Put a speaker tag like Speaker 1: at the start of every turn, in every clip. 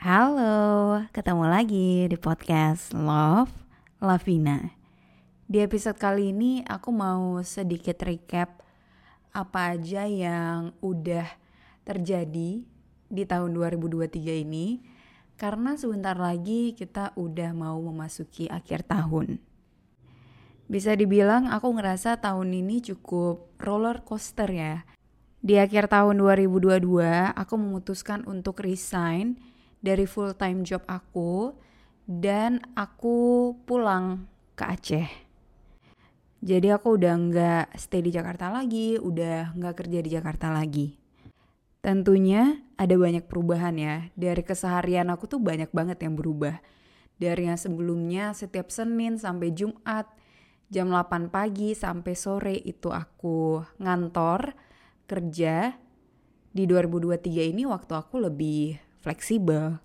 Speaker 1: Halo, ketemu lagi di podcast Love Lavina. Di episode kali ini aku mau sedikit recap apa aja yang udah terjadi di tahun 2023 ini karena sebentar lagi kita udah mau memasuki akhir tahun. Bisa dibilang aku ngerasa tahun ini cukup roller coaster ya. Di akhir tahun 2022 aku memutuskan untuk resign dari full time job aku dan aku pulang ke Aceh. Jadi aku udah nggak stay di Jakarta lagi, udah nggak kerja di Jakarta lagi. Tentunya ada banyak perubahan ya. Dari keseharian aku tuh banyak banget yang berubah. Dari yang sebelumnya setiap Senin sampai Jumat jam 8 pagi sampai sore itu aku ngantor kerja. Di 2023 ini waktu aku lebih fleksibel.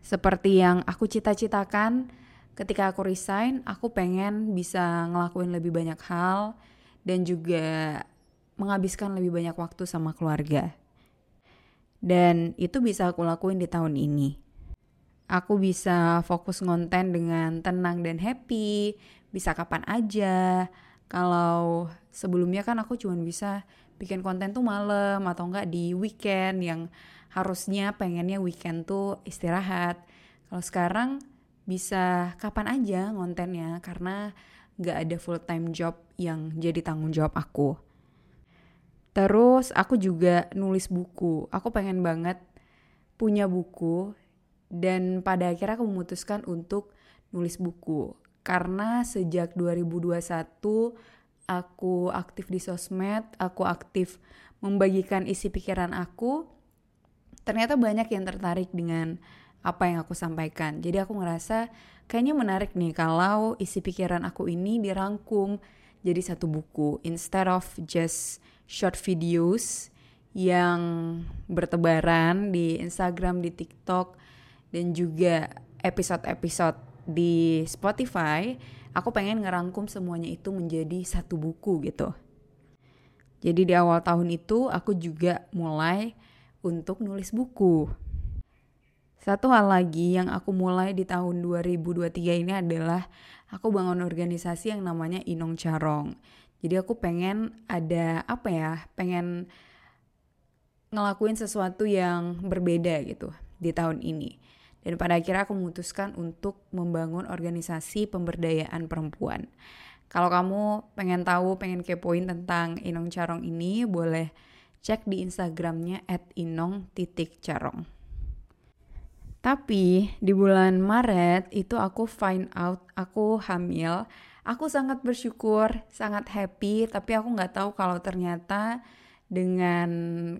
Speaker 1: Seperti yang aku cita-citakan ketika aku resign, aku pengen bisa ngelakuin lebih banyak hal dan juga menghabiskan lebih banyak waktu sama keluarga. Dan itu bisa aku lakuin di tahun ini. Aku bisa fokus ngonten dengan tenang dan happy, bisa kapan aja. Kalau sebelumnya kan aku cuma bisa bikin konten tuh malam atau enggak di weekend yang harusnya pengennya weekend tuh istirahat. Kalau sekarang bisa kapan aja ngontennya karena nggak ada full time job yang jadi tanggung jawab aku. Terus aku juga nulis buku. Aku pengen banget punya buku dan pada akhirnya aku memutuskan untuk nulis buku. Karena sejak 2021 aku aktif di sosmed, aku aktif membagikan isi pikiran aku ternyata banyak yang tertarik dengan apa yang aku sampaikan. Jadi aku ngerasa kayaknya menarik nih kalau isi pikiran aku ini dirangkum jadi satu buku instead of just short videos yang bertebaran di Instagram, di TikTok dan juga episode-episode di Spotify, aku pengen ngerangkum semuanya itu menjadi satu buku gitu. Jadi di awal tahun itu aku juga mulai untuk nulis buku. Satu hal lagi yang aku mulai di tahun 2023 ini adalah aku bangun organisasi yang namanya Inong Carong. Jadi aku pengen ada apa ya, pengen ngelakuin sesuatu yang berbeda gitu di tahun ini. Dan pada akhirnya aku memutuskan untuk membangun organisasi pemberdayaan perempuan. Kalau kamu pengen tahu, pengen kepoin tentang Inong Carong ini, boleh cek di Instagramnya @inong.carong. Tapi di bulan Maret itu aku find out aku hamil. Aku sangat bersyukur, sangat happy, tapi aku nggak tahu kalau ternyata dengan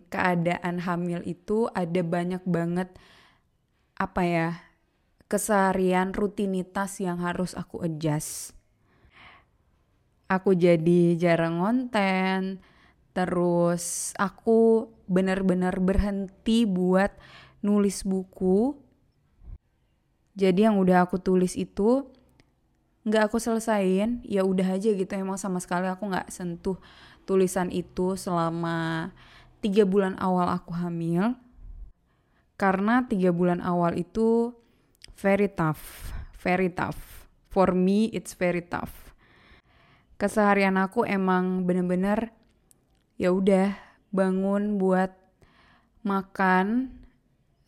Speaker 1: keadaan hamil itu ada banyak banget apa ya keseharian rutinitas yang harus aku adjust. Aku jadi jarang ngonten, Terus aku benar-benar berhenti buat nulis buku. Jadi yang udah aku tulis itu nggak aku selesain, ya udah aja gitu. Emang sama sekali aku nggak sentuh tulisan itu selama tiga bulan awal aku hamil. Karena tiga bulan awal itu very tough, very tough. For me it's very tough. Keseharian aku emang bener-bener ya udah bangun buat makan,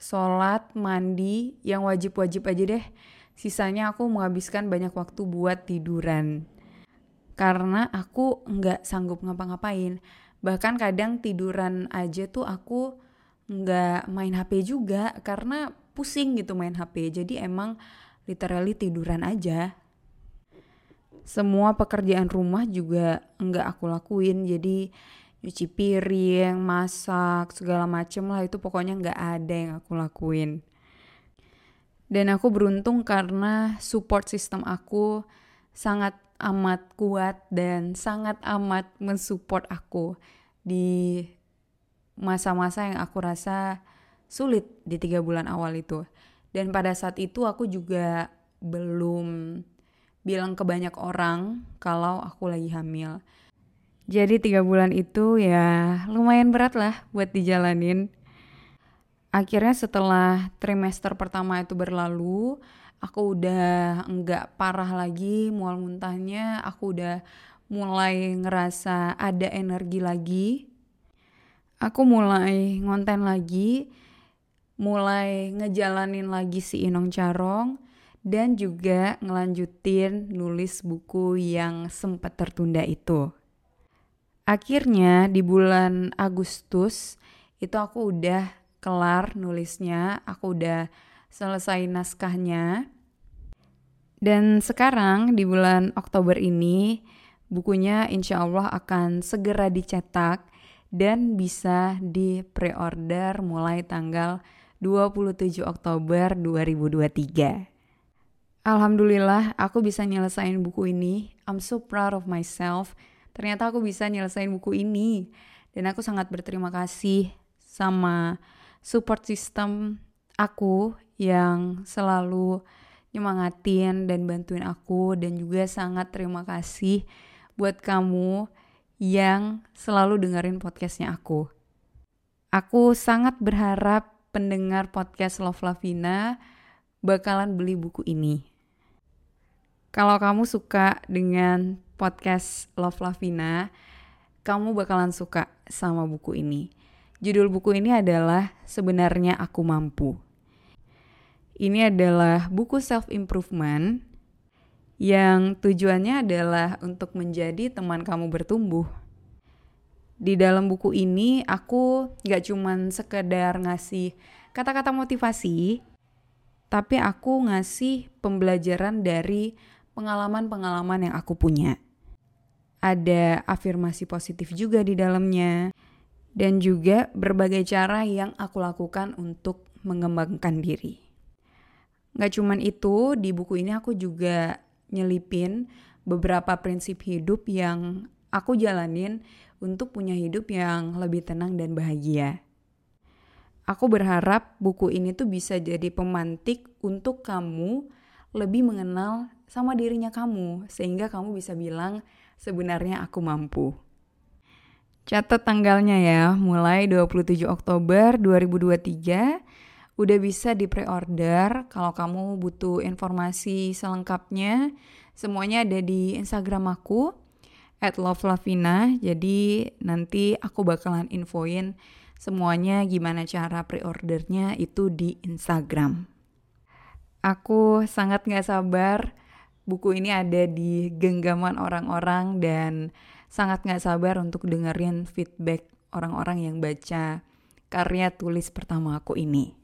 Speaker 1: sholat, mandi, yang wajib-wajib aja deh. Sisanya aku menghabiskan banyak waktu buat tiduran. Karena aku nggak sanggup ngapa-ngapain. Bahkan kadang tiduran aja tuh aku nggak main HP juga karena pusing gitu main HP. Jadi emang literally tiduran aja. Semua pekerjaan rumah juga nggak aku lakuin. Jadi nyuci piring, masak, segala macem lah itu pokoknya nggak ada yang aku lakuin. Dan aku beruntung karena support system aku sangat amat kuat dan sangat amat mensupport aku di masa-masa yang aku rasa sulit di tiga bulan awal itu. Dan pada saat itu aku juga belum bilang ke banyak orang kalau aku lagi hamil. Jadi tiga bulan itu ya lumayan berat lah buat dijalanin akhirnya setelah trimester pertama itu berlalu aku udah nggak parah lagi mual muntahnya aku udah mulai ngerasa ada energi lagi aku mulai ngonten lagi mulai ngejalanin lagi si Inong Carong dan juga ngelanjutin nulis buku yang sempat tertunda itu. Akhirnya di bulan Agustus itu aku udah kelar nulisnya, aku udah selesai naskahnya. Dan sekarang di bulan Oktober ini, bukunya insya Allah akan segera dicetak dan bisa di pre-order mulai tanggal 27 Oktober 2023. Alhamdulillah aku bisa nyelesain buku ini. I'm so proud of myself. Ternyata aku bisa nyelesain buku ini. Dan aku sangat berterima kasih sama support system aku yang selalu nyemangatin dan bantuin aku dan juga sangat terima kasih buat kamu yang selalu dengerin podcastnya aku. Aku sangat berharap pendengar podcast Love Lavina bakalan beli buku ini. Kalau kamu suka dengan podcast Love Lavina, kamu bakalan suka sama buku ini. Judul buku ini adalah Sebenarnya Aku Mampu. Ini adalah buku self improvement yang tujuannya adalah untuk menjadi teman kamu bertumbuh. Di dalam buku ini aku gak cuman sekedar ngasih kata-kata motivasi, tapi aku ngasih pembelajaran dari pengalaman-pengalaman yang aku punya. Ada afirmasi positif juga di dalamnya dan juga berbagai cara yang aku lakukan untuk mengembangkan diri. Gak cuman itu, di buku ini aku juga nyelipin beberapa prinsip hidup yang aku jalanin untuk punya hidup yang lebih tenang dan bahagia. Aku berharap buku ini tuh bisa jadi pemantik untuk kamu lebih mengenal sama dirinya kamu, sehingga kamu bisa bilang, "Sebenarnya aku mampu." Catat tanggalnya ya, mulai 27 Oktober 2023 udah bisa di pre-order. Kalau kamu butuh informasi selengkapnya, semuanya ada di Instagram aku at lovelavina. Jadi nanti aku bakalan infoin semuanya gimana cara pre-ordernya itu di Instagram. Aku sangat gak sabar buku ini ada di genggaman orang-orang dan sangat gak sabar untuk dengerin feedback orang-orang yang baca karya tulis pertama aku ini.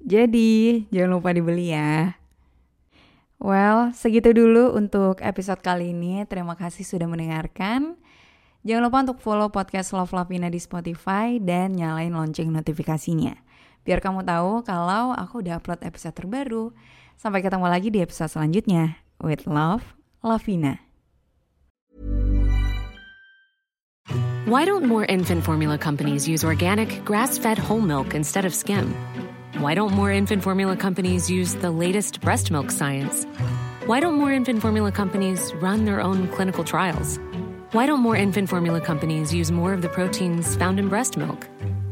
Speaker 1: Jadi, jangan lupa dibeli ya. Well, segitu dulu untuk episode kali ini. Terima kasih sudah mendengarkan. Jangan lupa untuk follow podcast Love Lavina di Spotify dan nyalain lonceng notifikasinya. Biar kamu tahu kalau aku udah upload episode terbaru. Sampai ketemu lagi di episode selanjutnya. With love, Lavina.
Speaker 2: Why don't more infant formula companies use organic, grass fed whole milk instead of skim? Why don't more infant formula companies use the latest breast milk science? Why don't more infant formula companies run their own clinical trials? Why don't more infant formula companies use more of the proteins found in breast milk?